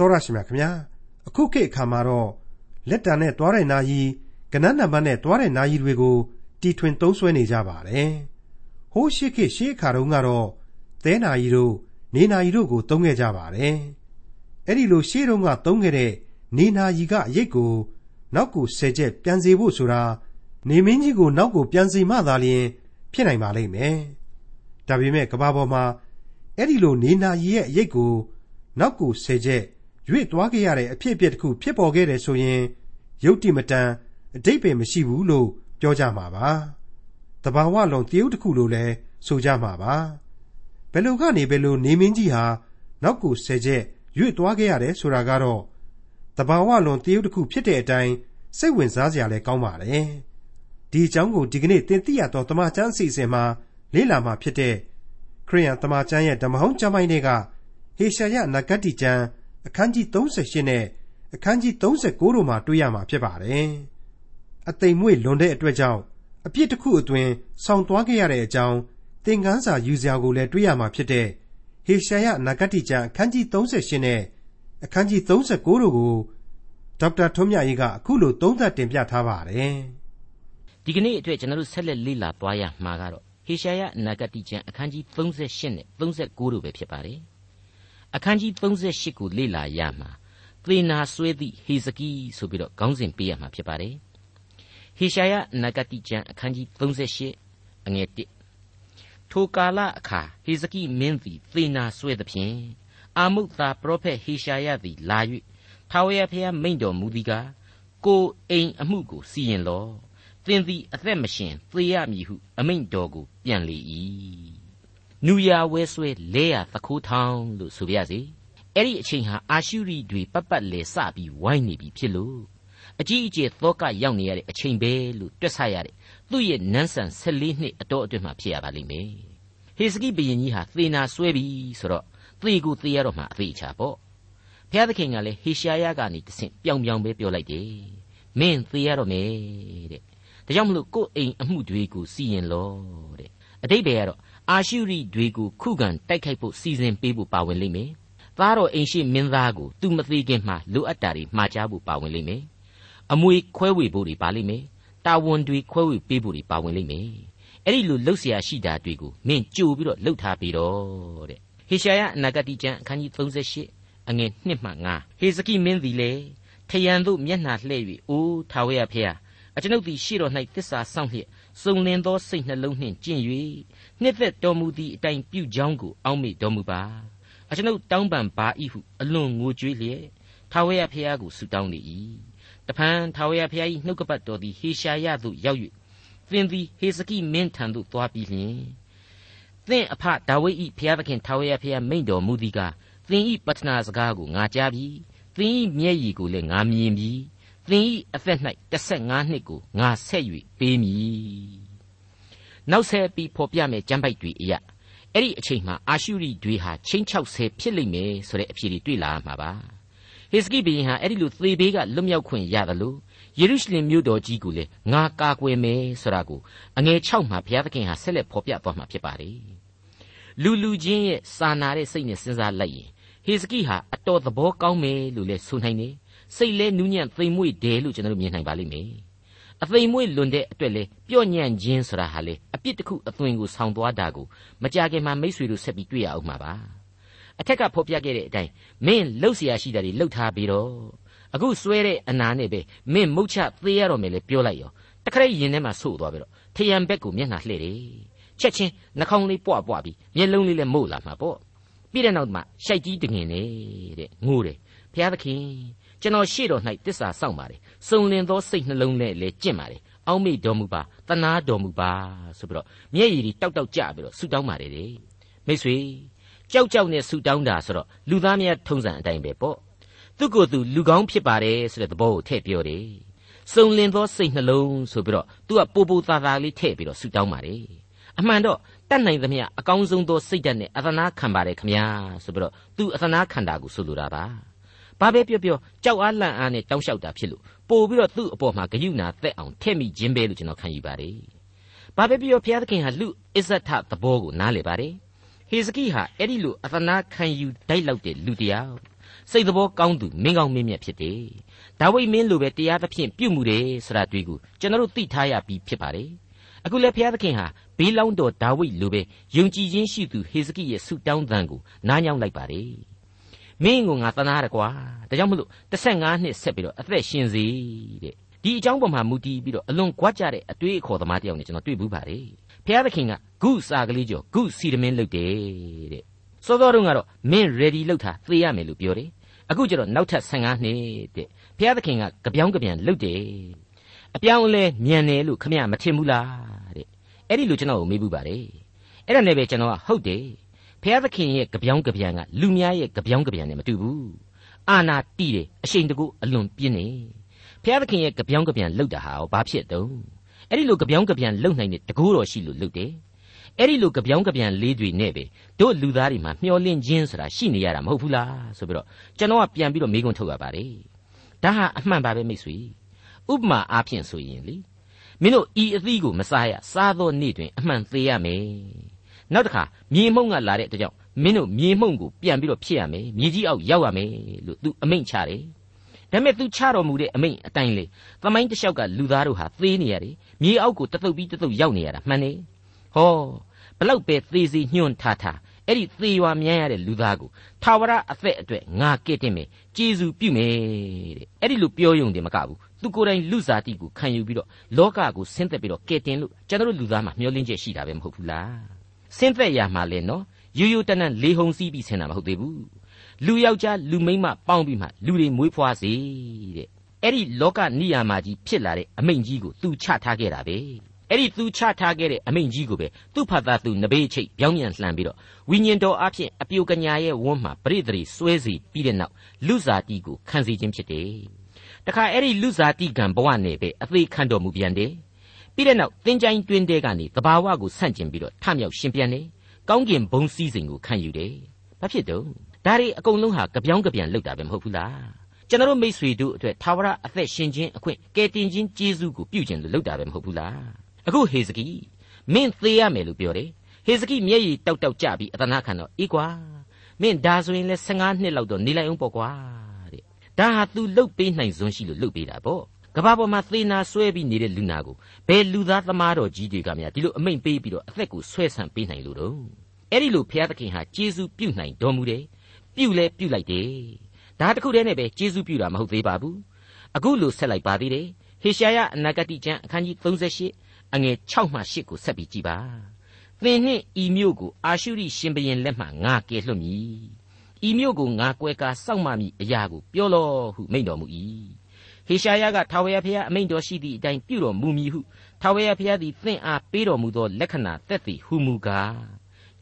တောရရှိမြခင်ဗျာအခုခေတ်အခါမှာတော့လက်တံနဲ့တွားတဲ့နာယီကနန်းနံပါတ်နဲ့တွားတဲ့နာယီတွေကိုတီထွင်သုံးစွဲနေကြပါတယ်ဟိုးရှိခေတ်ရှေးအခါတုန်းကတော့သဲနာယီတို့နေနာယီတို့ကိုသုံးခဲ့ကြပါတယ်အဲ့ဒီလိုရှေးတုန်းကသုံးခဲ့တဲ့နေနာယီကအရိတ်ကိုနောက်ကိုဆယ်ချက်ပြန်စီဖို့ဆိုတာနေမင်းကြီးကိုနောက်ကိုပြန်စီမှသာလျှင်ဖြစ်နိုင်ပါလိမ့်မယ်ဒါပေမဲ့ကဘာပေါ်မှာအဲ့ဒီလိုနေနာရီရဲ့အရေးကိုနောက်ကိုဆယ်ချက် ရွေ့သွားခဲ့ရတဲ့အဖြစ်အပျက်တစ်ခု ဖြစ်ပေါ်ခဲ့တယ်ဆိုရင် ယုတ်တိမတန်အတိတ်ပဲမရှိဘူးလို့ပြောကြမှာပါတဘာဝလုံးတရုတ်တစ်ခုလို့လည်းဆိုကြမှာပါဘယ်လိုကနေဘယ်လိုနေမင်းကြီးဟာနောက်ကိုဆယ်ချက်ရွေ့သွားခဲ့ရတယ်ဆိုတာကတော့တဘာဝလုံးတရုတ်တစ်ခုဖြစ်တဲ့အတိုင်းစိတ်ဝင်စားစရာလည်းကောင်းပါတယ်ဒီအကြောင်းကိုဒီကနေ့သင်သိရသောတမချန်းအစီအစဉ်မှာလေ့လာမှာဖြစ်တဲ့ခရိယန်တမန်ကျမ်းရဲ့ဓမ္မဟောင်းကျမ်းပိုင်းတွေကဟေရှာယနဂတ်တိကျမ်း အခန်းကြီး38နဲ့အခန်းကြီး39တို့မှာတွေ့ရမှာဖြစ်ပါတယ်။အသိမ်မွေ့လွန်တဲ့အတွက်ကြောင့်အပြစ်တစ်ခုအတွင်းဆောင်းသွားခဲ့ရတဲ့အကြောင်းသင်ခန်းစာယူစရာကိုလည်းတွေ့ရမှာဖြစ်တဲ့ဟေရှာယနဂတ်တိကျမ်းအခန်းကြီး38နဲ့အခန်းကြီး39တို့ကိုဒေါက်တာထွန်းမြတ်ရေးကအခုလိုသုံးသပ်တင်ပြထားပါတယ်။ဒီကနေ့အတွက်ကျွန်တော်တို့ဆက်လက်လေ့လာသွားရမှာကတော့ဟေရှာယနဂတိကျမ်းအခန်းကြီး38နဲ့39တို့ပဲဖြစ်ပါတယ် အခန်းကြီး38ကိုလေ့လာရမှာသေနာဆွဲသည့်ဟေဇကိဆိုပြီးတော့ခေါင်းစဉ်ပေးရမှာဖြစ်ပါတယ်ဟေရှာယနဂတိကျမ်းအခန်းကြီး38အငယ်1ထိုကာလအခါဟေဇကိမင်းသည်သေနာဆွဲသဖြင့်အာမုတ်သာပရောဖက်ဟေရှာယသည်လာ၍ထာဝရဘုရားမိန့်တော်မူသည်ကားကိုအိမ်အမှုကိုစီရင်လော့သင်သည်အသက်မရှင်သေရမည်ဟု အမိန့်တော်ကိုပြန်လေ၏ နူယာဝဲဆွဲလဲရသခိုးထောင်လို့ဆိုပြရစီအဲ့ဒီအချိန်ဟာအာရှုရိတွေပတ်ပတ်လဲစပြီးဝိုင်းနေပြီဖြစ်လို့အကြီးအကျယ်သောကရောက်နေရတဲ့အချိန်ပဲလို့တွက်ဆရတဲ့သူ့ရဲ့နန်းဆန်14နှစ်အတော်အတွင်းမှာဖြစ်ရပါလိမ့်မယ်ဟေစကိဘုရင်ကြီးဟာသေနာဆွဲပြီဆိုတော့သေကိုသေရတော့မှအသေးချာပေါ့ဘုရားသခင်ကလည်းဟေရှာယကနေတဆင့်ပြောင်ပြောင်ပဲပြောလိုက်တယ်မင်းသေရတော့မယ်တဲ့ဒါကြောင့်မလို့ကိုယ်အိမ်အမှုတွေကိုစီရင်လောတဲ့အတိတ်ပဲကတော့ အာရှုရိတွေကိုခုခံတိုက်ခိုက်ဖို့စီစဉ်ပေးဖို့ပါဝင်လိမ့်မယ်။သားတော်အိမ်ရှိမင်းသားကိုသူမသေးခင်မှာလိုအပ်တာတွေမှာကြားဖို့ပါဝင်လိမ့်မယ်။အမွေခွဲဝေဖို့တွေပါလိမ့်မယ်။တာဝန်တွေခွဲဝေပေးဖို့တွေပါဝင်လိမ့်မယ်။အဲ့ဒီလိုလှုပ်ရှားရှိတာတွေကိုမင်းကြိုပြီးတော့လှုပ်ထားပြီးတော့တဲ့။ဟေရှာယအနာဂတိကျမ်းအခန်းကြီး38အငယ်1မှ9ဟေစကိမင်းသည်လည်းထယံသို့မျက်နှာလှည့်၍"အိုးထာဝရဖေယျအကျွန်ုပ်သည်ရှေ့တော်၌တစ္ဆာဆောင်လျက်စုံလင်သောစိတ်နှလုံးနှင့်ကျင့်၍ နှစ်သက်တော်မူသည့်အတိုင်းပြုကြောင်းကိုအောက်မေ့တော်မူပါအကျွန်ုပ်တောင်းပန်ပါ၏ဟုအလွန်ငိုကြွေးလျက်ထာဝရဘုရားကိုဆုတောင်းနေ၏တဖန်ထာဝရဘုရား၏နှုတ်ကပတ်တော်သည်ဟေရှာယသို့ရောက်၍သင်သည်ဟေစကိမင်းထံသို့သွားပြီးလျှင်သင်အဖဒါဝိဒ်၏ဘုရားသခင်ထာဝရဘုရားမိန့်တော်မူသည်ကားသင်၏ပတ္ထနာစကားကိုငါကြားပြီသင်၏မျက်ရည်ကိုလည်းငါမြင်ပြီသင်၏အသက်၌15နှစ်ကိုငါဆက်၍ပေးမည် နောက်ဆက်ပြီးဖော်ပြမယ်ကျမ်းပိုက်တွေအရာအဲ့ဒီအချိန်မှာအာရှုရိတွေဟာချင်းချောက်ဆဲဖြစ်လိမ့်မယ်ဆိုတဲ့အဖြေတွေတွေ့လာမှာပါဟေစကိဘုရင်ဟာအဲ့ဒီလိုသေဘေးကလွတ်မြောက်ခွင့်ရတယ်လို့ယေရုရှလင်မြို့တော်ကြီးကိုလေငါကာကွယ်မယ်ဆိုတာကိုအငယ်6မှာဘုရားသခင်ဟာဆက်လက်ဖော်ပြသွားမှာဖြစ်ပါတယ်လူလူချင်းရဲ့စာနာတဲ့စိတ်နဲ့စဉ်းစားလိုက်ရင်ဟေစကိဟာအတော်သဘောကောင်းမယ်လို့လည်းဆိုနိုင်တယ်စိတ်လဲနူးညံ့သိမ်မွေ့တယ်လို့ကျွန်တော်တို့မြင်နိုင်ပါလိမ့်မယ် အသိမ်မွေ့လွန်တဲ့အတွက်လေပြော့ညံ့ခြင်းဆိုတာဟာလေအပြစ်တစ်ခုအသွင်ကိုဆောင်သွားတာကိုမကြခင်မှာမိษွေတို့ဆက်ပြီးတွေ့ရအောင်မှာပါအထက်ကဖော်ပြခဲ့တဲ့အတိုင်းမင်းလှုပ်เสียရှိတာတွေလှုပ်ထားပြီးတော့အခုစွဲတဲ့အနာနဲ့ပဲမင်းမုတ်ချသေးရတော့မယ်လေပြောလိုက်ရောတခရက်ရင်ထဲမှာဆို့သွားပြီးတော့ထယံဘက်ကိုမျက်နှာလှည့်တယ်ချက်ချင်းနှာခေါင်းလေးပွားပွားပြီးမျက်လုံးလေးလည်းမို့လာမှာပေါ့ပြီးတဲ့နောက်မှရှိုက်ကြီးတငင်နေတဲ့ငိုတယ်ဘုရားသခင် ကျွန်တော်ရှေ့တော်၌တစ္ဆာစောင့်ပါတယ်စုံလင်သောစိတ်နှလုံးနဲ့လည်းကျင့်ပါတယ်အောက်မေ့တော်မူပါတနာတော်မူပါဆိုပြီးတော့မျက်ရည်တွေတောက်တောက်ကြပြီးတော့ဆူတောင်းပါတယ်တဲ့မိတ်ဆွေကြောက်ကြောက်နဲ့ဆူတောင်းတာဆိုတော့လူသားများထုံးစံအတိုင်းပဲပေါ့သူ့ကိုယ်သူလူကောင်းဖြစ်ပါတယ်ဆိုတဲ့သဘောကိုထည့်ပြောတယ်စုံလင်သောစိတ်နှလုံးဆိုပြီးတော့သူကပိုပိုသားသားလေးထည့်ပြီးတော့ဆူတောင်းပါတယ်အမှန်တော့တတ်နိုင်သမျှအကောင်းဆုံးသောစိတ်ဓာတ်နဲ့အသနာခံပါတယ်ခမညာဆိုပြီးတော့သူအသနာခံတာကိုဆိုလိုတာပါ ဘာပဲပြောပြောကြောက်အားလန့်အားနဲ့တောင်းလျှောက်တာဖြစ်လို့ပို့ပြီးတော့သူ့အပေါ်မှာဂယုဏသက်အောင်ထည့်မိခြင်းပဲလို့ကျွန်တော်ခံယူပါတယ်။ဘာပဲပြောဘုရားသခင်ဟာလူအစ္ဆထသဘောကိုနားလေပါတယ်။ဟေဇကိဟာအဲ့ဒီလိုအသနာခံယူတိုက်လောက်တဲ့လူတရားစစိတ်တော်ကောင်းသူမင်းကောင်းမင်းမြတ်ဖြစ်တယ်ဒါဝိမင်းလိုပဲတရားသဖြင့်ပြုမှုတယ်ဆိုတာတွေ့ကိုကျွန်တော်တို့သိထားရပြီးဖြစ်ပါတယ်အခုလည်းဘုရားသခင်ဟာဘေးလောင်းတော်ဒါဝိလိုပဲယုံကြည်ခြင်းရှိသူဟေဇကိရဲ့ဆုတောင်းသံကိုနားညောင်းလိုက်ပါတယ် မင်းကိုငါတနာရကွာဒါကြောင့်မလို့15နှစ်ဆက်ပြီးတော့အသက်ရှင်စေတဲ့ဒီအကြောင်းပေါ်မှာမူတည်ပြီးတော့အလွန်ကြွားကြတဲ့အတွေးအခေါ်သမားတယောက်နဲ့ကျွန်တော်တွေ့ဘူးပါတယ်ဘုရားသခင်ကဂုစာကလေးကျော်ဂုစီတမင်းလုပ်တယ်တဲ့စောစောတုန်းကတော့မင်း ready လုပ်ထားသေရမယ်လို့ပြောတယ်အခုကျတော့နောက်ထပ်15နှစ်တဲ့ဘုရားသခင်ကကြပြောင်းကြပြန်လုပ်တယ်အပြောင်းလဲမြန်တယ်လို့ခမရမထင်ဘူးလားတဲ့အဲ့ဒီလိုကျွန်တော်ကိုမေးဘူးပါတယ်အဲ့ဒါနဲ့ပဲကျွန်တော်ကဟုတ်တယ် ဘုရားသခင်ရဲ့ကြပြောင်းကြပြန်ကလူများရဲ့ကြပြောင်းကြပြန်နဲ့မတူဘူးအာနာတိတယ်အရှိန်တကူအလွန်ပြင်းနေဘုရားသခင်ရဲ့ကြပြောင်းကြပြန်လုပ်တာဟာဘာဖြစ်တုံးအဲ့ဒီလိုကြပြောင်းကြပြန်လုပ်နိုင်တဲ့တကူတော်ရှိလို့လုပ်တယ်အဲ့ဒီလိုကြပြောင်းကြပြန်လေးတွေနဲ့ပဲတို့လူသားတွေမှာမျောလင့်ခြင်းဆိုတာရှိနေရတာမဟုတ်ဘူးလားဆိုပြီးတော့ကျွန်တော်ကပြန်ပြီးတော့မေးခွန်းထုတ်ရပါတယ်ဒါဟာအမှန်ပါပဲမိတ်ဆွေဥပမာအားဖြင့်ဆိုရင်လေမင်းတို့ဤအသီးကိုမစားရစားသောနေ့တွင်အမှန်သေးရမယ် နောက်တစ်ခါမြေမှုန့်ကလာတဲ့အတွက်ကြောင့်မင်းတို့မြေမှုန့်ကိုပြန်ပြီးတော့ဖြစ်ရမယ်မြေကြီးအောက်ရောက်ရမယ်လို့သူအမိန့်ချတယ်ဒါပေမဲ့သူချတော်မူတဲ့အမိန့်အတိုင်းလေသမိုင်းတစ်လျှောက်ကလူသားတို့ဟာသေးနေရတယ်မြေအောက်ကိုတသုတ်ပြီးတသုတ်ရောက်နေရတာမှန်နေဟောဘလောက်ပဲသေးစီညွန့်ထားထားအဲ့ဒီသေရွာမြန်းရတဲ့လူသားကိုထာဝရအသက်အတွက်ငါကဲ့တင်မယ်ကျေးဇူးပြုမယ်တဲ့အဲ့ဒီလိုပြောယုံတယ်မကဘူးသူကိုယ်တိုင်လူစားတိကိုခံယူပြီးတော့လောကကိုဆင်းသက်ပြီးတော့ကဲ့တင်လို့ကျွန်တော်လူသားမှာမျောလင်းချက်ရှိတာပဲမဟုတ်ဘူးလား ဆင်းသက်ရမှာလဲနော်ယူယူတနန်လေးဟုံစီးပြီးဆင်းတာမဟုတ်သေးဘူးလူယောက်ျားလူမိန်းမပေါင်းပြီးမှလူတွေမွေးဖွားစေတဲ့အဲ့ဒီလောကနိယာမကြီးဖြစ်လာတဲ့အမိန့်ကြီးကိုသူချထားခဲ့တာပဲအဲ့ဒီသူချထားခဲ့တဲ့အမိန့်ကြီးကိုပဲသူ့ဖတ်သားသူနဘေးချိတ်ပြောင်းပြန်လှန်ပြီးတော့ဝိညာဉ်တော်အဖြစ်အပြိုကညာရဲ့ဝန်းမှာပရိသေစွဲစီပြီးတဲ့နောက်လူစားတီကိုခံစီခြင်းဖြစ်တယ်။တခါအဲ့ဒီလူစားတီကံဘဝနဲ့ပဲအသေးခံတော်မူပြန်တယ်။ ပြီးတဲ့နောက်သင်ချိုင်းတွင်တဲကနေတဘာဝကိုဆန့်ကျင်ပြီးတော့ထမြောက်ရှင်ပြန်တယ်။ကောင်းကင်ဘုံစည်းစိမ်ကိုခံယူတယ်။ဘာဖြစ်တော့ဒါတွေအကုန်လုံးဟာကြပြောင်းကြပြန်လောက်တာပဲမဟုတ်ဘူးလား။ကျွန်တော်မိษွေတို့အတွက်သာဝရအသက်ရှင်ခြင်းအခွင့်ကယ်တင်ခြင်းကျေးဇူးကိုပြုခြင်းလို့လုပ်တာပဲမဟုတ်ဘူးလားအခုဟေဇကိမင်းသေရမယ်လို့ပြောတယ်ဟေဇကိမျက်ရည်တောက်တောက်ကြပြီးအသနာခံတော့အေးကွာမင်းဒါဆိုရင်လဲ15နှစ်လောက်တော့နေလိုက်အောင်ပေါ့ကွာတဲ့ဒါဟာ तू လှုပ်ပေးနိုင်စွန်းရှိလို့လှုပ်ပေးတာပေါ့ ကဘာပေါ်မှာသေနာဆွဲပြီးနေတဲ့လူနာကိုဘယ်လူသားသမားတော်ကြီးတွေကများဒီလိုအမိန်ပေးပြီးတော့အသက်ကိုဆွဲဆန့်ပေးနိုင်လို့တော့အဲ့ဒီလိုဘုရားသခင်ဟာကျေးဇူးပြုနိုင်တော်မူတယ်ပြုလဲပြုလိုက်တယ်ဒါတခုတည်းနဲ့ပဲကျေးဇူးပြုတာမဟုတ်သေးပါဘူးအခုလိုဆက်လိုက်ပါသေးတယ်ဟေရှာယအနာဂတိကျမ်းအခန်းကြီး38အငယ်6မှ8ကိုဆက်ပြီးကြည်ပါသင်နှင့်ဤမြို့ကိုအာရှုရိရှင်ဘရင်လက်မှငါကယ်လွှတ်မည်ဤမြို့ကိုငါကွဲကားစောင့်မမည်အရာကိုပြောလော့ဟုမိန့်တော်မူ၏ ဟေရှာယကထာဝရဘုရားအမိန့်တော်ရှိသည့်အတိုင်းပြုတော်မူမည်ဟုထာဝရဘုရားသည်သင်အားပေးတော်မူသောလက္ခဏာသက်သည်ဟုမူကား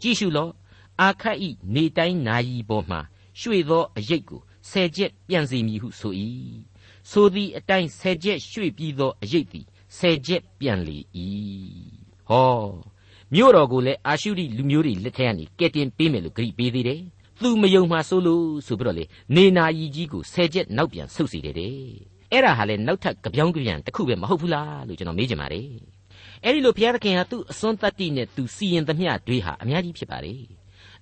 ကြည့်ရှုလော့အာခတ်ဤနေတိုင်းနာယီပေါ်မှရွှေသောအရိတ်ကိုဆယ်ချက်ပြန်စီမည်ဟုဆို၏ဆိုသည့်အတိုင်းဆယ်ချက်ရွှေပြီးသောအရိတ်သည်ဆယ်ချက်ပြန်လေ၏ဟောမြို့တော်ကိုလည်းအာရှုရိလူမျိုးတွေလက်ထက်ကနေကဲတင်ပေးမယ်လို့ဂရိပေးသေးတယ်သူမယုံမှဆိုလို့ဆိုပြီးတော့လေနေနာကြီးကြီးကိုဆယ်ချက်နောက်ပြန်ဆုတ်စီတယ်တဲ့ အဲ့ဒါဟာလေနောက်ထပ်ကြပြောင်းကြပြန်တစ်ခုပဲမဟုတ်ဘူးလားလို့ကျွန်တော်မေးချင်ပါတယ်အဲ့ဒီလိုဘုရားသခင်ဟာသူ့အစွန်းတတ္တိနဲ့သူစီရင်သမျှတွေဟာအများကြီးဖြစ်ပါတယ်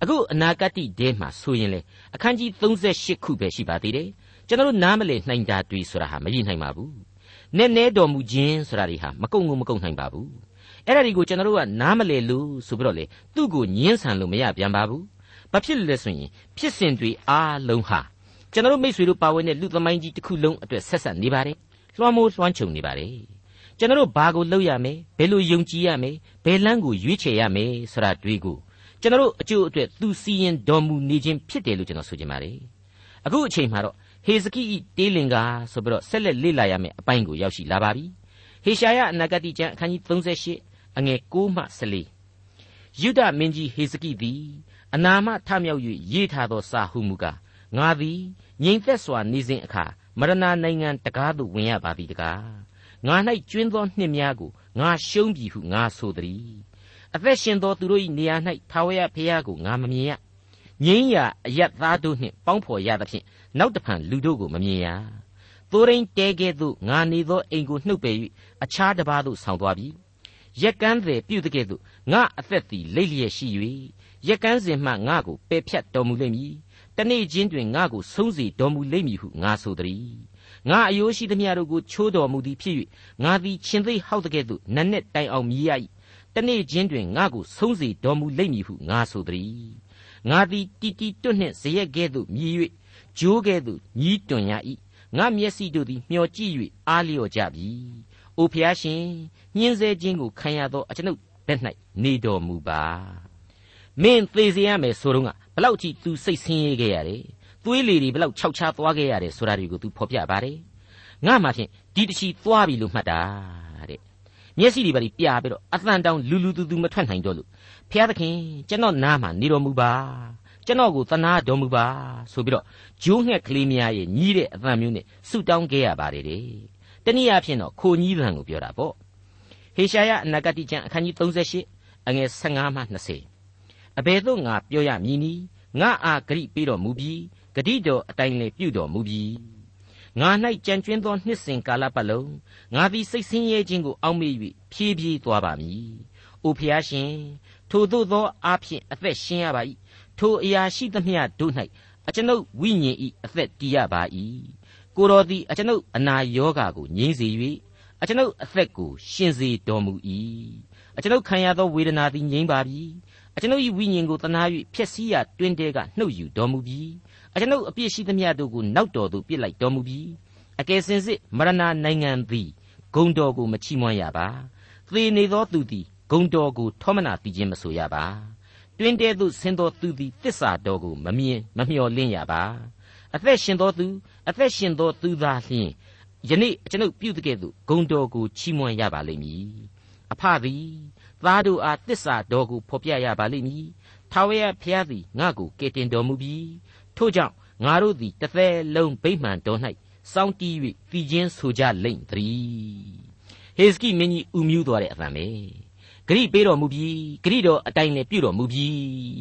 အခုအနာဂတ်တဲမှာဆိုရင်လေအခန်းကြီး38ခုပဲရှိပါသေးတယ်ကျွန်တော်တို့နားမလည်နိုင်တာတွေဆိုတာဟာမရည်နိုင်ပါဘူးနည်းနည်းတော်မူခြင်းဆိုတာတွေဟာမကုံကိုမကုံနိုင်ပါဘူးအဲ့ဒါတွေကိုကျွန်တော်တို့ကနားမလည်လို့ဆိုပြီးတော့လေသူ့ကိုညှင်းဆန်လို့မရပြန်ပါဘူးဘာဖြစ်လဲဆိုရင်ဖြစ်စဉ်တွေအားလုံးဟာ ကျွန်တော်တို့မိษွေတို့ပါဝင်တဲ့လူသမိုင်းကြီးတစ်ခုလုံးအတွက်ဆက်ဆက်နေပါတယ်လွှမ်းမိုးလွှမ်းခြုံနေပါတယ်ကျွန်တော်တို့ဘာကိုလုပ်ရမလဲဘယ်လိုယုံကြည်ရမလဲဘယ်လမ်းကိုရွေးချယ်ရမလဲဆိုတာတွေကိုကျွန်တော်တို့အကျိုးအတွက်သူစီရင်တော်မူနေခြင်းဖြစ်တယ်လို့ကျွန်တော်ဆိုချင်ပါတယ်အခုအချိန်မှာတော့ဟေဇကိဤတေးလင်ကာဆိုပြီးတော့ဆက်လက်လေ့လာရမယ့်အပိုင်းကိုရောက်ရှိလာပါပြီဟေရှာယအနာဂတိကျမ်းအခန်းကြီး38အငယ်6မှ14ယုဒမင်းကြီးဟေဇကိသည်အနာမထမြောက်၍ရေးထားသောစာဟုမူကား ငါသည်ငြိမ်သက်စွာနေစဉ်အခါမရဏနိုင်ငံတကားသို့ဝင်ရပါသည်တကားငါ၌ကျွင်းသောနှစ်များကိုငါရှုံးပြီဟုငါဆိုသည်အသက်ရှင်သောသူတို့၏နေရာ၌ထာဝရဘုရားကိုငါမမြင်ရငိမ့်ရာအယက်သားတို့နှင့်ပေါင်းဖော်ရသဖြင့်နောက်တဖန်လူတို့ကိုမမြင်ရသိုးရင်းတဲကဲ့သို့ငါနေသောအိမ်ကိုနှုတ်ပယ်၍အခြားတစ်ပါးသို့ဆောင်သွားပြီရက်ကန်းသည်ပြုတကဲ့သို့ငါအသက်သည်လိတ်လျက်ရှိ၍ရက်ကန်းစဉ်မှငါကိုပယ်ဖြတ်တော်မူလိမ့်မည် တနေ့ချင်းတွင်ငါကိုဆုံးစေတော်မူလိမ့်မည်ဟုငါဆိုသည်ငါအယိုးရှိသမျှတို့ကိုချိုးတော်မူသည်ဖြစ်၍ငါသည်ရှင်သိဟောက်တကဲ့သို့နတ်နဲ့တိုင်အောင်မြည်ရ၏တနေ့ချင်းတွင်ငါကိုဆုံးစေတော်မူလိမ့်မည်ဟုငါဆိုသည်ငါသည်တီတီတွတ်နှင့်ဇရက်ကဲ့သို့မြည်၍ဂျိုးကဲ့သို့ညီးတွန်ရ၏ငါမျက်စိတို့သည်မျောကြည့်၍အားလျော့ကြပြီ။အိုဖျားရှင်ညှင်းဆဲခြင်းကိုခံရသောအကျွန်ုပ်ဘက်၌နေတော်မူပါ။မင်းသေစေရမယ်ဆိုတော့က ဘလောက်ကြည့် तू စိတ်ဆင်းရဲခဲ့ရတယ်။သွေးလေတွေဘလောက်ခြောက်ချားသွားခဲ့ရတယ်ဆိုတာတွေကို तू ဖော်ပြပါတယ်။ငါမှဖြင့်ဒီတချီသွားပြီလို့မှတ်တာတဲ့။မျက်စိတွေပါပြီးပြပြီးတော့အသံတောင်လူလူသူသူမထွက်နိုင်တော့လို့ဖျားသခင်ကျွန်တော်နားမှာနေတော်မူပါကျွန်တော်ကိုသနာတော်မူပါဆိုပြီးတော့ဂျိုးငှက်ကလေးများရဲ့ညီးတဲ့အသံမျိုးနဲ့ဆုတောင်းခဲ့ရပါတယ်တဲ့တနည်းအားဖြင့်တော့ခိုညီးသံကိုပြောတာပေါ့ဟေရှာယအနာဂတိကျမ်းအခန်းကြီး38အငယ်15မှ20 အဘယ်သို့ငါပြောရမည်နည်းငါအာဂရိပေးတော်မူပြီးဂတိတော်အတိုင်းလည်းပြုတော်မူပြီးငါ၌ကြံကျွင်းသောနှစ်စဉ်ကာလပတ်လုံးငါသည်စိတ်ဆင်းရဲခြင်းကိုအောက်မေ့၍ဖြည်းဖြည်းသွားပါမည်။အိုဖျားရှင်ထိုသို့သောအားဖြင့်အသက်ရှင်ရပါ၏ထိုအရာရှိသမျှတို့၌အကျွန်ုပ်ဝိညာဉ်ဤအသက်တည်ရပါ၏ကိုတော်သည်အကျွန်ုပ်အနာယောဂါကိုငြိမ်းစေ၍အကျွန်ုပ်အသက်ကိုရှင်စေတော်မူ၏အကျွန်ုပ်ခံရသောဝေဒနာသည်ငြိမ်းပါပြီ အကျွန်ုပ်၏ဝိညာဉ်ကိုတနာ၍ဖျက်ဆီးရတွင်တဲကနှုတ်ယူတော်မူပြီအကျွန်ုပ်အပြစ်ရှိသမျှတို့ကိုနောက်တော်သို့ပြစ်လိုက်တော်မူပြီအကယ်စင်စစ်မရဏနိုင်ငံသည်ဂုံတော်ကိုမချီးမွမ်းရပါသေနေသောသူသည်ဂုံတော်ကိုထောမနာတည်ခြင်းမဆိုရပါတွင်တဲသို့ဆင်းသောသူသည်တစ္ဆာတော်ကိုမမြင်မမျှော်လင့်ရပါအသက်ရှင်သောသူအသက်ရှင်သောသူသာလျှင်ယနေ့ကျွန်ုပ်ပြုတဲ့ကဲ့သို့ဂုံတော်ကိုချီးမွမ်းရပါလိမ့်မည်အဖသည် သားတို့အားတစ္ဆာတော်ကိုဖော်ပြရပါလိမ့်မည်ထာဝရဘုရားသည်ငါ့ကိုကယ်တင်တော်မူပြီးထို့ကြောင့်ငါတို့သည်တစ်သက်လုံးဗိမှန်တော်၌စောင့်တီး၍တည်ခြင်းဆိုကြလိမ့်သည်ဟေစကိမင်းကြီးဥမြူးသွားတဲ့အသံပဲဂရိပေးတော်မူပြီဂရိတော်အတိုင်းလည်းပြုတော်မူပြီ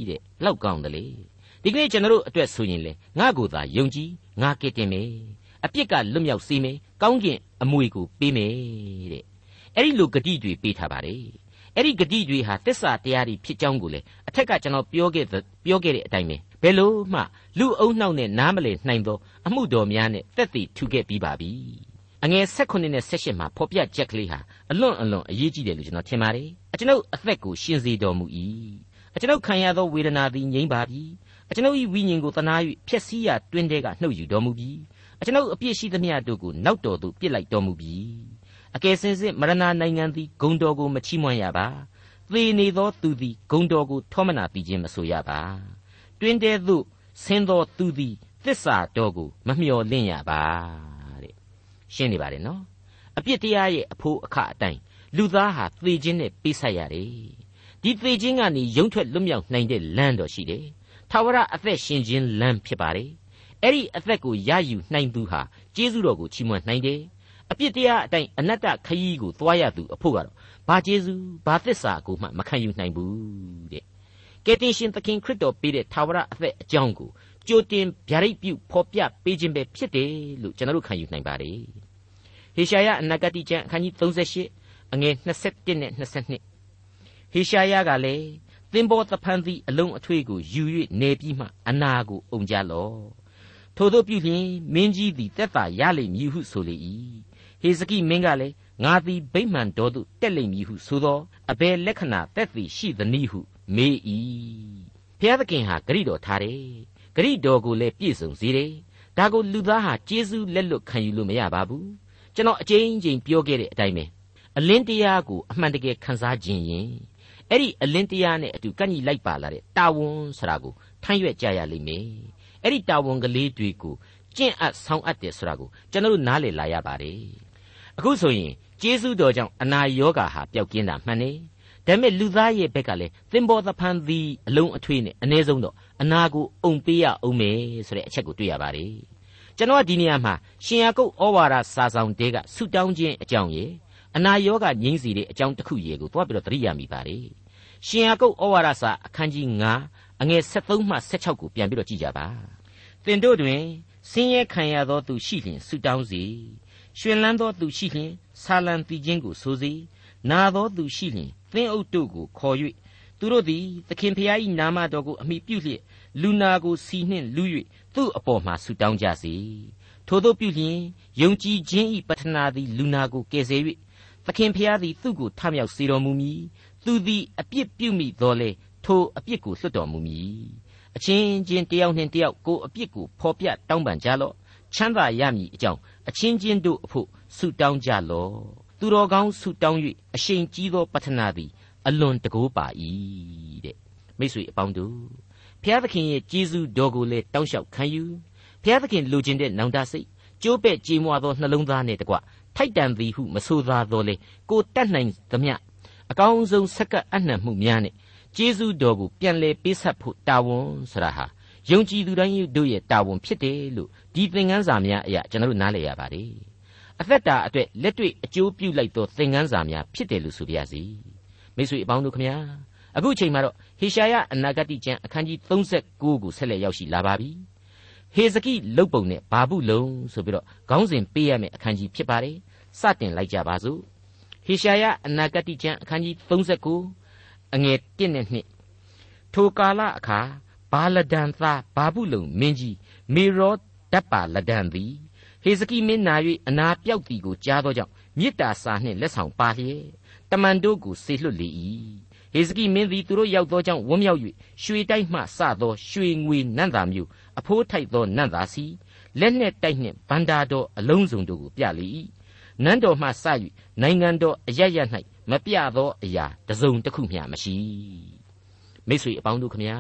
တဲ့လောက်ကောင်းတယ်လေဒီကနေ့ကျွန်တော်တို့အတွက်ဆိုရင်လေငါကိုယ်သာယုံကြည်ငါကစ်တင်မယ်အပြစ်ကလွတ်မြောက်စေမယ်ကောင်းကင်အမွေကိုပေးမယ်တဲ့အဲ့ဒီလိုဂတိတွေပေးထားပါတယ် အဲ့ဒီဂတိတွေဟာတစ္ဆာတရားတွေဖြစ်ကြောင်းကိုလေအထက်ကကျွန်တော်ပြောခဲ့ပြောခဲ့တဲ့အတိုင်းပဲဘယ်လို့မှလူအုံနှောက်နဲ့နားမလည်နိုင်သောအမှုတော်များနဲ့တက်တည်ထူခဲ့ပြီးပါပြီအငယ်16နဲ့18မှာဖော်ပြချက်ကလေးဟာအလွန်အလွန်အရေးကြီးတယ်လို့ကျွန်တော်ထင်ပါတယ်အကျွန်ုပ်အသက်ကိုရှင်စေတော်မူ၏အကျွန်ုပ်ခံရသောဝေဒနာသည်ငြိမ်းပါပြီအကျွန်ုပ်၏ဝိညာဉ်ကိုတနာ၍ဖျက်ဆီးရာတွင်တဲကနှုတ်ယူတော်မူပြီအကျွန်ုပ်အပြစ်ရှိသမျှတို့ကိုနောက်တော်သို့ပြစ်လိုက်တော်မူပြီ အကယ်စင်စစ်မရဏနိုင်ငံသည်ဂုံတော်ကိုမချီးမွမ်းရပါသေနေသောသူသည်ဂုံတော်ကိုထောမနာပြီးခြင်းမဆိုရပါတွင်တဲသို့ဆင်းသောသူသည်သစ္စာတော်ကိုမမျှော်လင့်ရပါတဲ့ရှင်းနေပါတယ်နော်အပြစ်တရားရဲ့အဖို့အခအတိုင်းလူသားဟာသေခြင်းနဲ့ပေးဆက်ရတယ်ဒီသေခြင်းကနေယုံထွက်လွတ်မြောက်နိုင်တဲ့လမ်းတော်ရှိတယ်ထာဝရအသက်ရှင်ခြင်းလမ်းဖြစ်ပါတယ်အဲ့ဒီအသက်ကိုရယူနိုင်သူဟာကျေးဇူးတော်ကိုချီးမွမ်းနိုင်တယ် အပြစ်တရားအတိုင်းအနတ္တခရီးကိုသွားရသူအဖို့ကတော့ဘာကျေးဇူးဘာသစ္စာကိုမှမခံယူနိုင်ဘူးတဲ့ကယ်တင်ရှင်သခင်ခရစ်တော်ပေးတဲ့ထာဝရအသက်အကြောင်းကိုကြိုတင်ဗျာဒိတ်ပြုဖော်ပြပေးခြင်းပဲဖြစ်တယ်လို့ကျွန်တော်တို့ခံယူနိုင်ပါတယ်ဟေရှာယအနာဂတိကျမ်းအခန်းကြီး38အငယ်21နဲ့22ဟေရှာယကလည်းသင်္ဘောတဖန်သည့်အလုံးအထွေးကိုယူ၍နေပြီးမှအနာကိုအုံကြလော့ထို့သောပြုလျင်မင်းကြီးသည်တက်တာရလိမ့်မည်ဟုဆိုလေ၏ ဟေဇကိမင်းကလည်းငါသည်ဗိမှန်တော်သို့တက်လိမ့်မည်ဟုဆိုသောအဘယ်လက္ခဏာတက်သည်ရှိသနည်းဟုမေး၏ဖျားသခင်ဟာဂရိတော်ထားတယ်ဂရိတော်ကိုလည်းပြည့်စုံစေတယ်ဒါကိုလူသားဟာကျေးဇူးလက်လွတ်ခံယူလို့မရပါဘူးကျွန်တော်အကြိမ်ကြိမ်ပြောခဲ့တဲ့အတိုင်းပဲအလင်းတရားကိုအမှန်တကယ်ခန်းစားခြင်းရင်အဲ့ဒီအလင်းတရားနဲ့အတူကန့်ညီလိုက်ပါလာတဲ့တာဝန်ဆိုတာကိုထမ်းရွက်ကြရလိမ့်မယ်အဲ့ဒီတာဝန်ကလေးတွေကိုကျင့်အပ်ဆောင်အပ်တယ်ဆိုတာကိုကျွန်တော်တို့နားလည်လာရပါတယ် အခုဆိုရင်ကျေးဇူးတော်ကြောင့်အနာရောဂါဟာပျောက်ကင်းတာမှန်တယ်ဒါပေမဲ့လူသားရဲ့ဘက်ကလည်းသင်္ဘောသဖန်သည်အလုံးအထွေးနဲ့အ ਨੇ ဆုံးတော့အနာကိုအုံပေးရအောင်မယ်ဆိုတဲ့အချက်ကိုတွေ့ရပါတယ်ကျွန်တော်ဒီနေရာမှာရှင်ယာကုပ်ဩဝါဒစာဆောင်တဲကဆုတောင်းခြင်းအကြောင်းရေအနာရောဂါငြိမ်းစေတဲ့အကြောင်းတစ်ခုရေကိုသွားပြီးတော့သတိရမိပါတယ်ရှင်ယာကုပ်ဩဝါဒစာအခန်းကြီး9အငယ်73မှ16ကိုပြန်ပြီးတော့ကြည့်ကြပါသင်တို့တွင်ဆင်းရဲခံရသောသူရှိလျင်ဆုတောင်းစေ ရှင်လန်းသောသူရှိလျင်ဆာလံတီခြင်းကိုဆိုစေနာသောသူရှိလျင်သင်အုပ်တို့ကိုခေါ်၍သူတို့သည်သခင်ဖျား၏နာမတော်ကိုအမိပြုလျက်လူနာကိုစီနှင့်လူ၍သူ့အပေါ်မှာဆူတောင်းကြစေထို့သောပြုလျင်ယုံကြည်ခြင်းဤပတ္ထနာသည်လူနာကိုကယ်ဆယ်၍သခင်ဖျားသည်သူ့ကိုထမြောက်စေတော်မူမည်သူသည်အပြစ်ပြုမိတော်လေထိုအပြစ်ကိုလွတ်တော်မူမည်အချင်းချင်းတယောက်နှင့်တယောက်ကိုအပြစ်ကိုဖော်ပြတောင်းပန်ကြလော့ချမ်းသာရမည်အကြောင်း အချင်းချင်းတို့အဖို့ဆုတောင်းကြလော့သူတော်ကောင်းဆုတောင်း၍အရှိန်ကြီးသောပတ္ထနာသည် အလွန်တကိုးပါ၏တဲ့မိတ်ဆွေအပေါင်းတို့ဘုရားသခင်ရဲ့ကျေးဇူးတော်ကိုလည်းတောင်းလျှောက်ခံယူဘုရားသခင်လိုချင်တဲ့နောင်တစိတ်ကျိုးပဲ့ကြေးမွားသောနှလုံးသားနဲ့တကွထိုက်တန်သည်ဟုမဆိုသာတော်လေကိုတတ်နိုင်သမျှအကောင်းဆုံးဆက်ကပ်အနှံ့မှုများနဲ့ကျေးဇူးတော်ကိုပြန်လဲပေးဆက်ဖို့တာဝန်ဆိုတာဟာယုံကြည်သူတိုင်းတို့ရဲ့တာဝန်ဖြစ်တယ်လို့ ဒီသင်ခန်းစာများအရာကျွန်တော်တို့နားလည်ရပါတယ်အသက်တာအတွက်လက်တွေ့အကျိုးပြုလိုက်သောသင်ခန်းစာများဖြစ်တယ်လို့ဆိုပါရစေမိတ်ဆွေအပေါင်းတို့ခမညာအခုအချိန်မှာတော့ဟေရှာယအနာဂတိကျမ်းအခန်းကြီး39ကိုဆက်လက်ရောက်ရှိလာပါပြီဟေဇကိလုတ်ပုံနဲ့ဘာဘူးလုံဆိုပြီးတော့ခေါင်းစဉ်ပေးရမယ့်အခန်းကြီးဖြစ်ပါတယ်စတင်လိုက်ကြပါစို့ဟေရှာယအနာဂတိကျမ်းအခန်းကြီး39အငယ်1နဲ့2ထိုကာလအခါဘာလဒန်သားဘာဘူးလုံမင်းကြီးမေရော ဓပ်ပါလဒန်သည်ဟေဇကိမင်းနာ၍အနာပြောက်သည်ကိုကြားသောကြောင့်မေတ္တာစာနှင့်လက်ဆောင်ပါလျက်တမန်တို့ကိုဆေလွတ်လေ၏ဟေဇကိမင်းသည်သူတို့ရောက်သောကြောင့်ဝမ်းမြောက်၍ရွှေတိုက်မှစသောရွှေငွေနံ့သာမျိုးအဖိုးထိုက်သောနံ့သာစီလက်နှင့်တိုက်နှင့်ဗန္တာတော်အလုံးစုံတို့ကိုပြလေ၏နန်းတော်မှစ၍နိုင်ငံတော်အရရ၌မပြသောအရာတစုံတစ်ခုမျှမရှိမိတ်ဆွေအပေါင်းတို့ခမညာ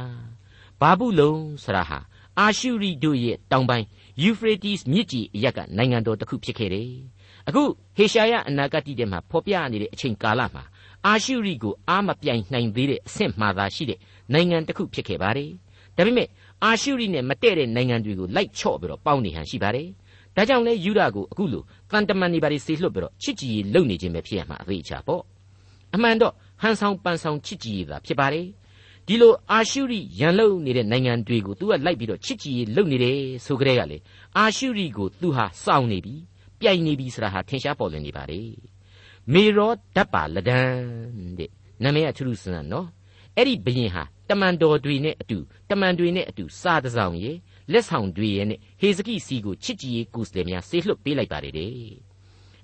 ဘာဘူးလုံဆရာဟာအာရှုရိတို့ရဲ့တောင်ပိုင်း ယူဖရေးတီးမြစ်ကြီးအရက်ကနိုင်ငံတော်တစ်ခုဖြစ်ခဲ့တယ်အခုဟေရှာယအနာဂတ်ထဲမှာဖော်ပြနေတဲ့အချိန်ကာလမှာအာရှုရိကိုအာမပြိုင်နိုင်သေးတဲ့အဆင့်မှသာရှိတဲ့နိုင်ငံတစ်ခုဖြစ်ခဲ့ပါတယ်ဒါပေမဲ့အာရှုရိနဲ့မတည့်တဲ့နိုင်ငံတွေကိုလိုက်ချော့ပြီးတော့ပေါင်းနေဟန်ရှိပါတယ်ဒါကြောင့်လဲယူဒာကိုအခုလိုတန်တမန်နေပါလေဆေလွတ်ပြီးတော့ချစ်ကြည်ရေးလုပ်နေခြင်းပဲဖြစ်ရမှာအသေးချာပေါ့အမှန်တော့ဟန်ဆောင်ပန်ဆောင်ချစ်ကြည်ရေးသာဖြစ်ပါတယ် ဒီလိုအာရှုရိရန်လုံနေတဲ့နိုင်ငံတွေကိုသူကလိုက်ပြီးတော့ချစ်ကြည်ရေးလုပ်နေတယ်ဆိုကြတဲ့ကလေအာရှုရိကိုသူဟာစောင့်နေပြီပြိုင်နေပြီဆိုတာဟာထင်ရှားပေါ်လွင်နေပါလေမေရောဓပ်ပါလဒန်တဲ့နာမည်ကထူးထူးဆန်းဆန်းနော်အဲ့ဒီဘရင်ဟာတမန်တော်တွေနဲ့အတူတမန်တွေနဲ့အတူစားတစောင်ရေလက်ဆောင်တွေရဲ့နဲ့ဟေဇကိစီကိုချစ်ကြည်ရေးကုစလေများဆေးလွတ်ပေးလိုက်ပါတယ်တဲ့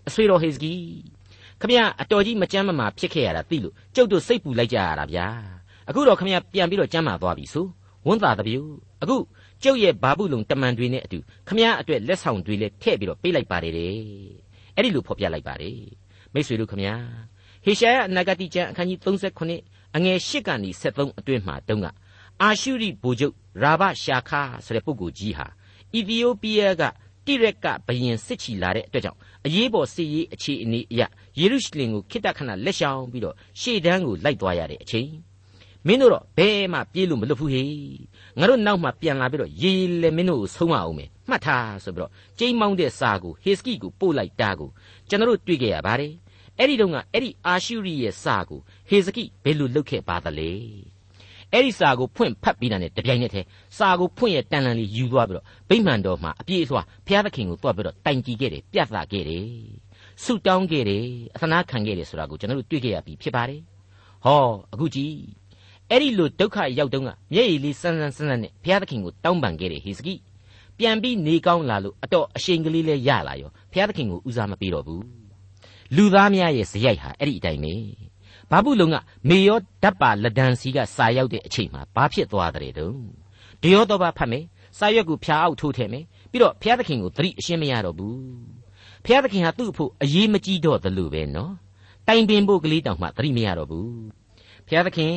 အဆွေတော်ဟေဇကိခမရအတော်ကြီးမကြမ်းမမာဖြစ်ခဲ့ရတာသိလို့ကျုပ်တို့စိတ်ပူလိုက်ကြရတာဗျာ အခုတော့ခမရပြန်ပြီးတော့ကြမ်းမာသွားပြီဆိုဝန်သာတပြူအခုကျုပ်ရဲ့ဘာဘူးလုံတမန်တွေနဲ့အတူခမရအတွက်လက်ဆောင်တွေလည်းထည့်ပြီးတော့ပေးလိုက်ပါတယ်တဲ့အဲ့ဒီလိုဖော်ပြလိုက်ပါတယ်မိတ်ဆွေတို့ခမရဟေရှာယအနာဂတိကျမ်းအခန်းကြီး39အငယ်၈ကနေ73အတွင်းမှာတုန်းကအာရှုရိဗိုလ်ချုပ်ရာဘရှာခါဆိုတဲ့ပုဂ္ဂိုလ်ကြီးဟာအီသီယိုးပီးယားကတိရက်ကဘယင်စစ်ချီလာတဲ့အတွက်ကြောင့်အရေးပေါ်စစ်ရေးအခြေအနေအရယေရုရှလင်ကိုခိတ္တခဏလက်ရှောင်ပြီးတော့ရှေ့တန်းကိုလိုက်သွားရတဲ့အချိန် မင်းတို့တော့ဘယ်မှပြေးလို့မလွတ်ဘူးဟေငါတို့နောက်မှပြန်လာပြီးတော့ရေလေမင်းတို့ကိုဆုံးမအောင်မယ်မှတ်ထားဆိုပြီးတော့ကျိမ်းမောင်းတဲ့စာကိုဟေစကိကိုပို့လိုက်တာကိုကျွန်တော်တို့တွေ့ကြရပါတယ်အဲ့ဒီတော့ကအဲ့ဒီအာရှုရိရဲ့စာကိုဟေစကိဘယ်လိုလုပ်ခဲ့ပါသလဲအဲ့ဒီစာကိုဖွင့်ဖတ်ပြီးတာနဲ့တပြိုင်နက်တည်းစာကိုဖွင့်ရတန်လန်လေးယူသွားပြီးတော့ဗိမှန်တော်မှာအပြည့်အစုံဘုရားသခင်ကိုတွားပြီးတော့တိုင်ကြည့်ခဲ့တယ်ပြသခဲ့တယ်ဆုတောင်းခဲ့တယ်အသနာခံခဲ့တယ်ဆိုတာကိုကျွန်တော်တို့တွေ့ခဲ့ရပြီဖြစ်ပါတယ်ဟောအခုကြည့် အဲ့ဒီလိုဒုက္ခရောက်တုန်းကမျက်ရည်လေးစမ်းစမ်းစမ်းစမ်းနဲ့ဘုရားသခင်ကိုတောင်းပန်ခဲ့တယ်ဟေစကိပြန်ပြီးနေကောင်းလာလို့အတော့အရှိန်ကလေးလေးရလာရောဘုရားသခင်ကိုဦးစားမပေးတော့ဘူးလူသားများရဲ့ဇယိုက်ဟာအဲ့ဒီအတိုင်းပဲဘာဘူးလုံကမေယောဓပ်ပါလဒန်စီကစာရောက်တဲ့အချိန်မှာဘာဖြစ်သွားတဲ့တုံးဒီရောတော့ဘာဖတ်မယ်စာရွက်ကိုဖြာအောက်ထိုးထည့်မယ်ပြီးတော့ဘုရားသခင်ကိုသတိအရှင်းမရတော့ဘူးဘုရားသခင်ဟာသူ့အဖို့အရေးမကြီးတော့သလိုပဲနော်တိုင်ပင်ဖို့ကလေးတောင်မှသတိမရတော့ဘူးဘုရားသခင်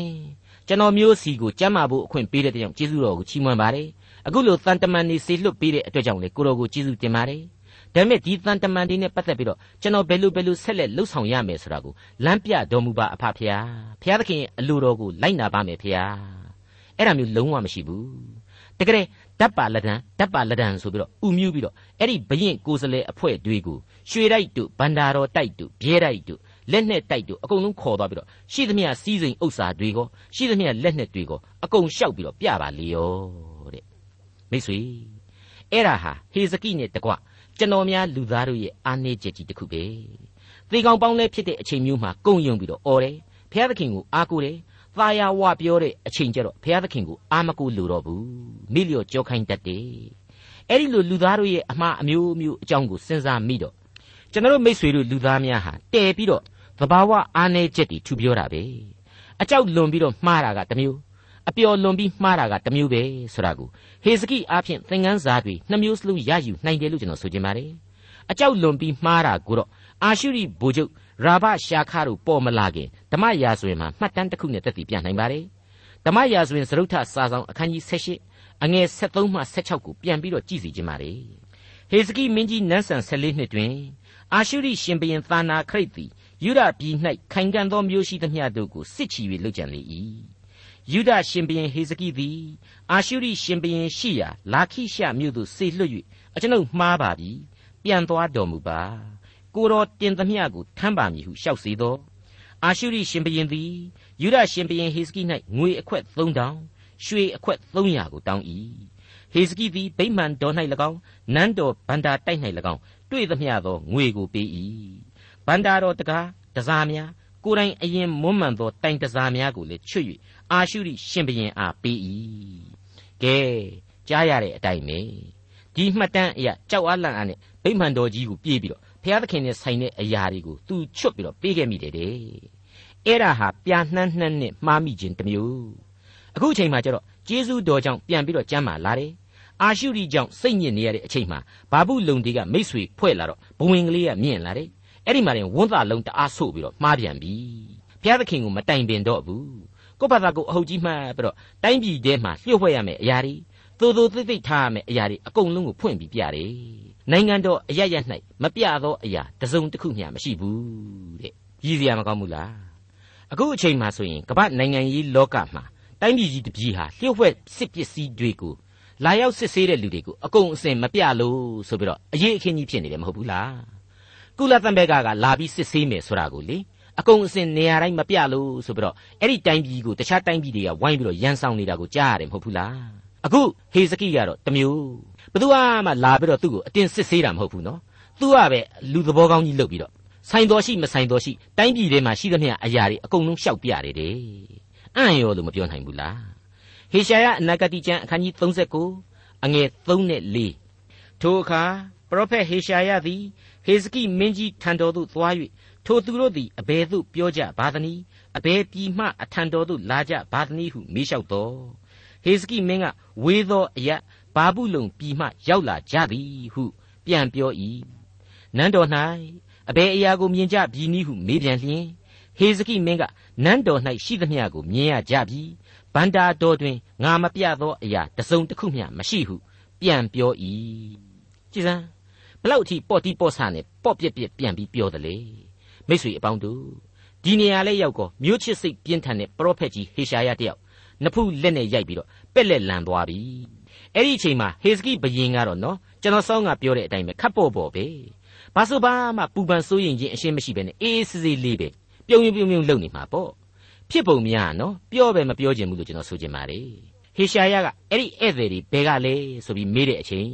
ကျွန်တော်မျိုးစီကိုကြမ်းမာဖို့အခွင့်ပေးတဲ့ကြောင့်ကျေးဇူးတော်ကိုချီးမွမ်းပါတယ်အခုလိုတန်တမန်နေစေလွတ်ပေးတဲ့အတွက်ကြောင့်လေကိုတော်ကိုကျေးဇူးတင်ပါတယ်ဒါပေမဲ့ဒီတန်တမန်တွေနဲ့ပတ်သက်ပြီးတော့ကျွန်တော်ဘယ်လိုဘယ်လိုဆက်လက်လှုပ်ဆောင်ရမယ်ဆိုတာကိုလမ်းပြတော်မူပါအဖဖျားဖျားသခင်အလိုတော်ကိုလိုက်နာပါမယ်ဖျားအဲ့ဒါမျိုးလုံးဝမရှိဘူးတကယ်ဓာတ်ပါလက်တံဓာတ်ပါလက်တံဆိုပြီးတော့ဥမြူးပြီးတော့အဲ့ဒီဘရင်ကိုယ်စလဲအဖွဲ့တွေကိုရွှေတိုက်တို့ဗန္ဒာတော်တိုက်တို့ဘဲတိုက်တို့ လက်နဲ့တိုက်တို့အကုန်လုံးခေါ်သွားပြီးတော့ရှိသမျှစီးစိမ်ဥစ္စာတွေကောရှိသမျှလက်နဲ့တွေကောအကုန်ရှောက်ပြီးတော့ပြပါလေရောတဲ့မိတ်ဆွေအဲ့ဒါဟာဟေဇကိနဲ့တကွကျွန်တော်များလူသားတို့ရဲ့အားနည်းချက်ကြီးတစ်ခုပဲသေကောင်ပေါင်းလဲဖြစ်တဲ့အချိန်မျိုးမှာကုံယုံပြီးတော့អော်တယ်ဘုရားသခင်ကိုအားကိုးတယ်သာယာဝပြောတဲ့အချိန်ကျတော့ဘုရားသခင်ကိုအာမကိုလိုတော့ဘူးမိလျော့ကြောခိုင်းတတ်တယ်အဲ့ဒီလိုလူသားတို့ရဲ့အမှားအမျိုးမျိုးအကြောင်းကိုစဉ်းစားမိတော့ကျွန်တော်မိษွေတို့လူသားများဟာတည်ပြီးတော့ သဘာဝအားနည်းချက်တွေထူပြောတာပဲအကြောက်လွန်ပြီးတော့မှားတာကတစ်မျိုးအပျော်လွန်ပြီးမှားတာကတစ်မျိုးပဲဆိုတာကိုဟေစကိအားဖြင့်သင်ခန်းစာတွေနှမျိုးစလုံးရယူနိုင်တယ်လို့ကျွန်တော်ဆိုချင်ပါတယ်အကြောက်လွန်ပြီးမှားတာကိုတော့အာရှုရိဘိုလ်ချုပ်ရာဘရှာခါတို့ပေါ်မလာခင်ဓမ္မရာဇဝင်မှာမှတ်တမ်းတစ်ခုနဲ့သက်တည်ပြနိုင်ပါတယ်ဓမ္မရာဇဝင်သရုတ်ထစာဆောင်အခန်းကြီး78အငယ်73မှ76ကိုပြန်ပြီးတော့ကြည့်စီခြင်းပါတယ်ဟေစကိမင်းကြီးနန်းဆန်14နှစ်တွင် အာရှုရိရှင်ဘရင်သာနာခရိတ်သည် ယူဒပြည်၌ခိုင်ခံ့သောမျိုးရှိသမျှတို့ကိုစစ်ချီ၍လုပ်ကြံလေ၏ယူဒရှင်ဘရင်ဟေစကိသည်အာရှုရိရှင်ဘရင်ရှိရာလာခိရှမြို့သို့ဆေလွတ်၍အကျွန်ုပ်မှားပါပြီပြန်သွားတော်မူပါကိုတော်တင်သမျှကိုထမ်းပါမည်ဟုလျှောက်စေသောအာရှုရိရှင်ဘရင်သည်ယူဒရှင်ဘရင်ဟေစကိ၌ငွေအခွက်3000ရွှေအခွက်300ကိုတောင်း၏ဟေစကိသည်ဗိမာန်တော်၌၎င်းနန်းတော်ဗန္တာတိုက်၌၎င်းတွေ့သမျှသောငွေကိုပေး၏ ဗန္တာတော်တကားတစားများကိုယ်တိုင်အရင်မွမ်းမံသောတိုင်တစားများကိုလည်းချွတ်၍အာရှုရိရှင်ဘရင်အားပေး၏ကဲကြားရတဲ့အတိုင်းပဲဒီမှတ်တမ်းအရာကြောက်အားလန့်အားနဲ့ဗိမာန်တော်ကြီးကိုပြေးပြီးတော့ဘုရားသခင်နဲ့ဆိုင်တဲ့အရာတွေကိုသူချွတ်ပြီးတော့ပေးခဲ့မိတယ်တဲ့အဲ့ဒါဟာပြာနှမ်းနှမ်းနဲ့မှားမိခြင်းတစ်မျိုးအခုအချိန်မှကျတော့ဂျေဇုတော်ကြောင့်ပြန်ပြီးတော့ကျမ်းမာလာတယ်အာရှုရိကြောင့်စိတ်ညစ်နေရတဲ့အချိန်မှာဘာဘူးလုံတွေကမိတ်ဆွေဖွဲ့လာတော့ဘဝင်ကလေးကမြင့်လာတယ် အဲ့ဒီမှာရင်ဝန်းသားလုံးတအားဆို့ပြီးတော့မှားပြန်ပြီဘုရားသခင်ကိုမတိုင်ပင်တော့ဘူးကိုယ့်ဘာသာကိုအဟုတ်ကြီးမှတ်ပြီးတော့တိုင်းပြည်ထဲမှာလျှို့ဝှက်ရမယ်အရာတွေသို့သို့သိသိထားရမယ်အရာတွေအကုန်လုံးကိုဖွင့်ပြီးပြတယ်နိုင်ငံတော်အရရ၌မပြသောအရာတစုံတစ်ခုမျှမရှိဘူးတဲ့ရည်စရာမကောင်းဘူးလားအခုအချိန်မှဆိုရင်ကမ္ဘာနိုင်ငံရေးလောကမှာတိုင်းပြည်ကြီးတစ်ပြည်ဟာလျှို့ဝှက်စစ်ပစ္စည်းတွေကိုလာရောက်စစ်ဆေးတဲ့လူတွေကိုအကုန်အစင်မပြလို့ဆိုပြီးတော့အရေးအခင်းကြီးဖြစ်နေတယ်မဟုတ်ဘူးလား ကုလသမဂ္ဂကလာပြီးစစ်ဆေးမယ်ဆိုတာကိုလေအကုန်အစင်နေရာတိုင်းမပြလို့ဆိုပြီးတော့အဲ့ဒီတိုင်းပြည်ကိုတခြားတိုင်းပြည်တွေကဝိုင်းပြီးတော့ရန်ဆောင်နေတာကိုကြားရတယ်မဟုတ်ဘူးလားအခုဟေစကိကတော့တမျိုးဘသူမှလာပြီးတော့သူ့ကိုအတင်းစစ်ဆေးတာမဟုတ်ဘူးနော်သူကပဲလူသဘောကောင်းကြီးလုပ်ပြီးတော့ဆိုင်တော်ရှိမဆိုင်တော်ရှိတိုင်းပြည်ထဲမှာရှိသမျှအရာတွေအကုန်လုံးရှောက်ပြရတယ်တဲ့အံ့ရောလို့မပြောနိုင်ဘူးလားဟေရှာယအနာဂတိကျမ်းအခန်းကြီး39အငယ်3နဲ့4ထိုအခါပရောဖက်ဟေရှာယသည် ဟေစကိမင်းကြီးထံတော်သို့သွား၍ထိုသူတို့သည်အဘယ်သို့ပြောကြပါသနည်းအဘယ်ပြည်မှအထံတော်သို့လာကြပါသနည်းဟုမေးလျှောက်တော်ဟေစကိမင်းကဝေသောအရဘာဘူးလုံပြည်မှရောက်လာကြသည်ဟု ပြန်ပြော၏နန်းတော်၌အဘယ်အရာကိုမြင်ကြပြီနည်းဟုမေးပြန်လျင်ဟေစကိမင်းကနန်းတော်၌ရှိသမျှကိုမြင်ရကြပြီဗန္တာတော်တွင်ငါမပြသောအရာတစုံတစ်ခုမျှမရှိဟု ပြန်ပြော၏ကြည်စမ်း ဘလောက်အထိပေါ့တီးပေါ့ဆနဲ့ပေါ့ပြက်ပြက်ပြန်ပြီးပြောတယ်လေမိတ်ဆွေအပေါင်းတို့ဒီနေရာလဲရောက်ကောမြို့ချစ်စိတ်ပြင်းထန်တဲ့ပရောဖက်ကြီးဟေရှာယတယောက်နဖူးလက်နဲ့ရိုက်ပြီးတော့ပက်လက်လန်သွားပြီအဲ့ဒီအချိန်မှာဟေစကိဘယင်ကတော့နော်ကျွန်တော်စောင်းကပြောတဲ့အတိုင်းပဲခတ်ပေါ့ပေါ့ပဲဘာဆိုဘာမှပူပန်စိုးရင်ချင်းအရှင်းမရှိပဲနဲ့အေးအေးဆေးဆေးလေးပဲပြုံပြုံပြုံပြုံလုံနေမှာပေါ့ဖြစ်ပုံများနော်ပြောပဲမပြောချင်ဘူးလို့ကျွန်တော်ဆိုချင်ပါတယ်ဟေရှာယကအဲ့ဒီဧည့်သည်တွေဘယ်ကလဲဆိုပြီးမေးတဲ့အချိန်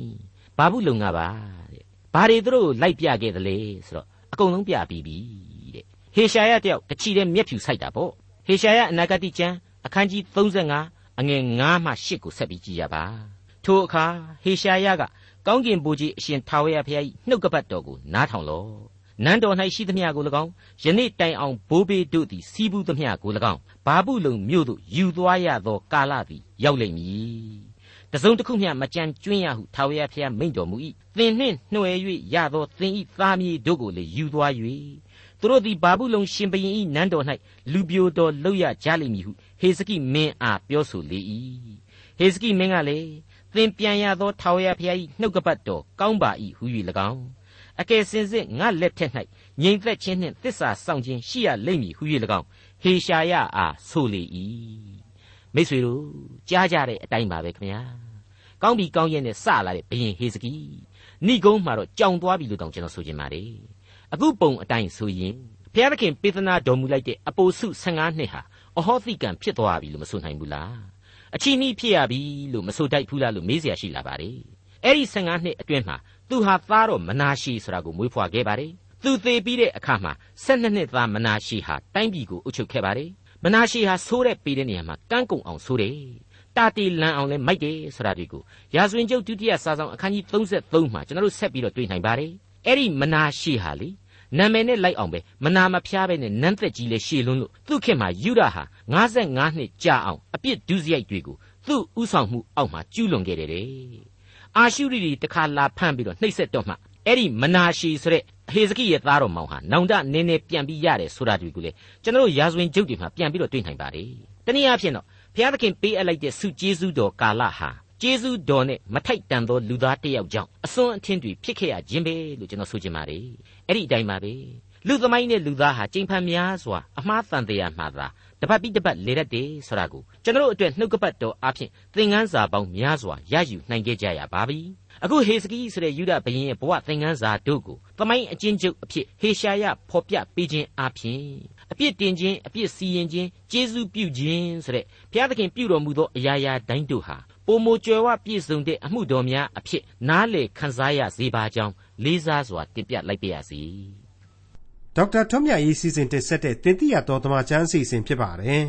ဘာဘူးလုံငါပါတဲ့ ဘာတွေသူတို့လိုက်ပြခဲ့သလဲဆိုတော့အကုန်လုံးပြပြီးပြီတဲ့ဟေရှာယတယောက်တချီတဲ့မျက်ဖြူဆိုင်တာပေါ့ဟေရှာယအနာဂတိကျမ်းအခန်းကြီး35အငယ်9မှ10ကိုဆက်ပြီးကြည့်ရပါထိုအခါဟေရှာယကကောင်းကင်ဘုရားအရှင်ထာဝရဘုရား၏နှုတ်ကပတ်တော်ကိုနားထောင်လော့နန်းတော်၌ရှိသမျှကို၎င်းယနေ့တိုင်အောင်ဘိုးဘေးတို့သည်စီးပူးသမျှကို၎င်းဘာပုလုံမြို့သို့ယူသွားရသောကာလသည်ရောက်လိမ့်မည် တစုံတစ်ခုမျှမကြံကျွင်းရဟုထာဝရဘုရားမိန့်တော်မူ၏သင်နှင့်နှွယ်၍ရသောသင်၏သားမြေတို့ကိုလည်းယူသွား၍သူတို့သည်ဘာဘူးလုံရှင်ဘရင်၏နန်းတော်၌လူပြိုတော်လောက်ရကြလိမ့်မည်ဟုဟေစကိမင်းအားပြောဆိုလေ၏ဟေစကိမင်းကလည်းသင်ပြန်ရသောထာဝရဘုရား၏နှုတ်ကပတ်တော်ကောင်းပါ၏ဟု၍၎င်းအကယ်စင်စစ်ငါလက်ထက်၌ငြိမ်သက်ခြင်းနှင့်သစ္စာဆောင်ခြင်းရှိရလိမ့်မည်ဟု၍၎င်းဟေရှာယအားဆိုလေ၏ မိတ်ဆွေတို့ကြားကြတဲ့အတိုင်းပါပဲခင်ဗျာကောင်းပြီကောင်းရဲ့နဲ့စလာတဲ့ဘယင်ဟေစကီဏိကုံးမှာတော့ကြောင်သွားပြီလို့တောင်ကျွန်တော်ဆိုချင်ပါတယ်အခုပုံအတိုင်းဆိုရင်ဘုရားသခင်ပေးသနာတော်မူလိုက်တဲ့အပိုစု15နှစ်ဟာအဟောသိကံဖြစ်သွားပြီလို့မဆိုနိုင်ဘူးလားအချီနှီးဖြစ်ရပြီလို့မဆိုတတ်ဘူးလားလို့မေးเสียရှိလာပါတယ်အဲ့ဒီ15နှစ်အတွင်းမှာသူဟာသားတော်မနာရှိဆိုတာကိုမွေးဖွားခဲ့ပါတယ်သူသေပြီးတဲ့အခါမှာ12နှစ်သားမနာရှိဟာတိုင်းပြည်ကိုအုပ်ချုပ်ခဲ့ပါတယ် မနာရှေဟာဆိုးတဲ့ပေတဲ့နေရာမှာကန်းကုံအောင်ဆိုးတယ်တာတီလန်အောင်လဲမိုက်တယ်ဆိုတာဒီကိုရာဇဝင်ကျုပ်ဒုတိယစာဆောင်အခန်းကြီး33မှာကျွန်တော်တို့ဆက်ပြီးတော့တွေ့နိုင်ပါတယ်အဲ့ဒီမနာရှေဟာလေနာမည်နဲ့လိုက်အောင်ပဲမနာမဖျားပဲနဲ့နန်းသက်ကြီးလဲရှေလွန်းလို့သူ့ခင်မှာယူရဟာ55နှစ်ကြာအောင်အပြစ်ဒုစရိုက်တွေကိုသူ့ဥဆောင်မှုအောက်မှာကျူးလွန်ခဲ့တယ်တဲ့အာရှုရိတွေတခါလာဖမ်းပြီးတော့နှိပ်စက်တော့မှအဲ့ဒီမနာရှီဆိုတဲ့ ဟေဇကိရဲ့သားတော်မောင်ဟာနောင်တနည်းနည်းပြန်ပြီးရတယ်ဆိုတာဒီကိုလေကျွန်တော်တို့ရာဇဝင်ကျုပ်တွေမှာပြန်ပြီးတော့တွေ့နိုင်ပါတယ်တနည်းအားဖြင့်တော့ဘုရားသခင်ပေးအပ်လိုက်တဲ့ဆုကျေးဇူးတော်ကာလဟာကျေးဇူးတော်နဲ့မထိုက်တန်သောလူသားတစ်ယောက်ကြောင့်အစွန်းအထင်းတွေဖြစ်ခဲ့ရခြင်းပဲလို့ကျွန်တော်ဆိုချင်ပါတယ်အဲ့ဒီအတိုင်းပါပဲလူသမိုင်းနဲ့လူသားဟာကြိမ်ဖန်များစွာအမှားတန်တရားမှာသာတပတ်ပြီးတပတ်လေတတ်တယ်ဆိုတာကိုကျွန်တော်တို့အတွက်နှုတ်ကပတ်တော်အဖြစ်သင်ခန်းစာပေါင်းများစွာရယူနိုင်ခဲ့ကြရပါပြီ အခုဟေစကိဆိုတဲ့ယူဒဘုရင်ရဲ့ဘဝသင်ခန်းစာတို့ကိုသမိုင်းအချင်းချုပ်အဖြစ်ဟေရှာယဖော်ပြပေးခြင်းအပြင်အပြစ်တင်ခြင်းအပြစ်စီရင်ခြင်းကျေးဇူးပြုခြင်းဆိုတဲ့ဘုရားသခင်ပြုတော်မူသောအရာရာတိုင်းတို့ဟာပုံမကြွယ်ဝပြည့်စုံတဲ့အမှုတော်များအဖြစ်နားလေခန်းစားရစေပါကြောင်းလေးစားစွာတင်ပြလိုက်ပါရစေဒေါက်တာထွန်းမြတ်ရေးစီစဉ်တင်ဆက်တဲ့တင်ပြရတော်တမချန်းအစီအစဉ်ဖြစ်ပါတယ်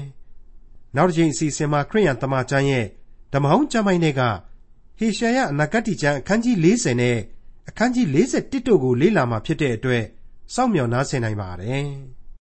နောက်တစ်ချိန်အစီအစဉ်မှာခရိယန်တမချန်းရဲ့ဓမ္မဟောင်းကျမ်းပိုင်းတွေက ဟေရှာယအနာဂတ်ကျမ်းအခန်းကြီး40နဲ့အခန်းကြီး41တို့ကိုလေ့လာမှာဖြစ်တဲ့အတွက်စောင့်မျှော်နားဆင်နိုင်ပါတယ်။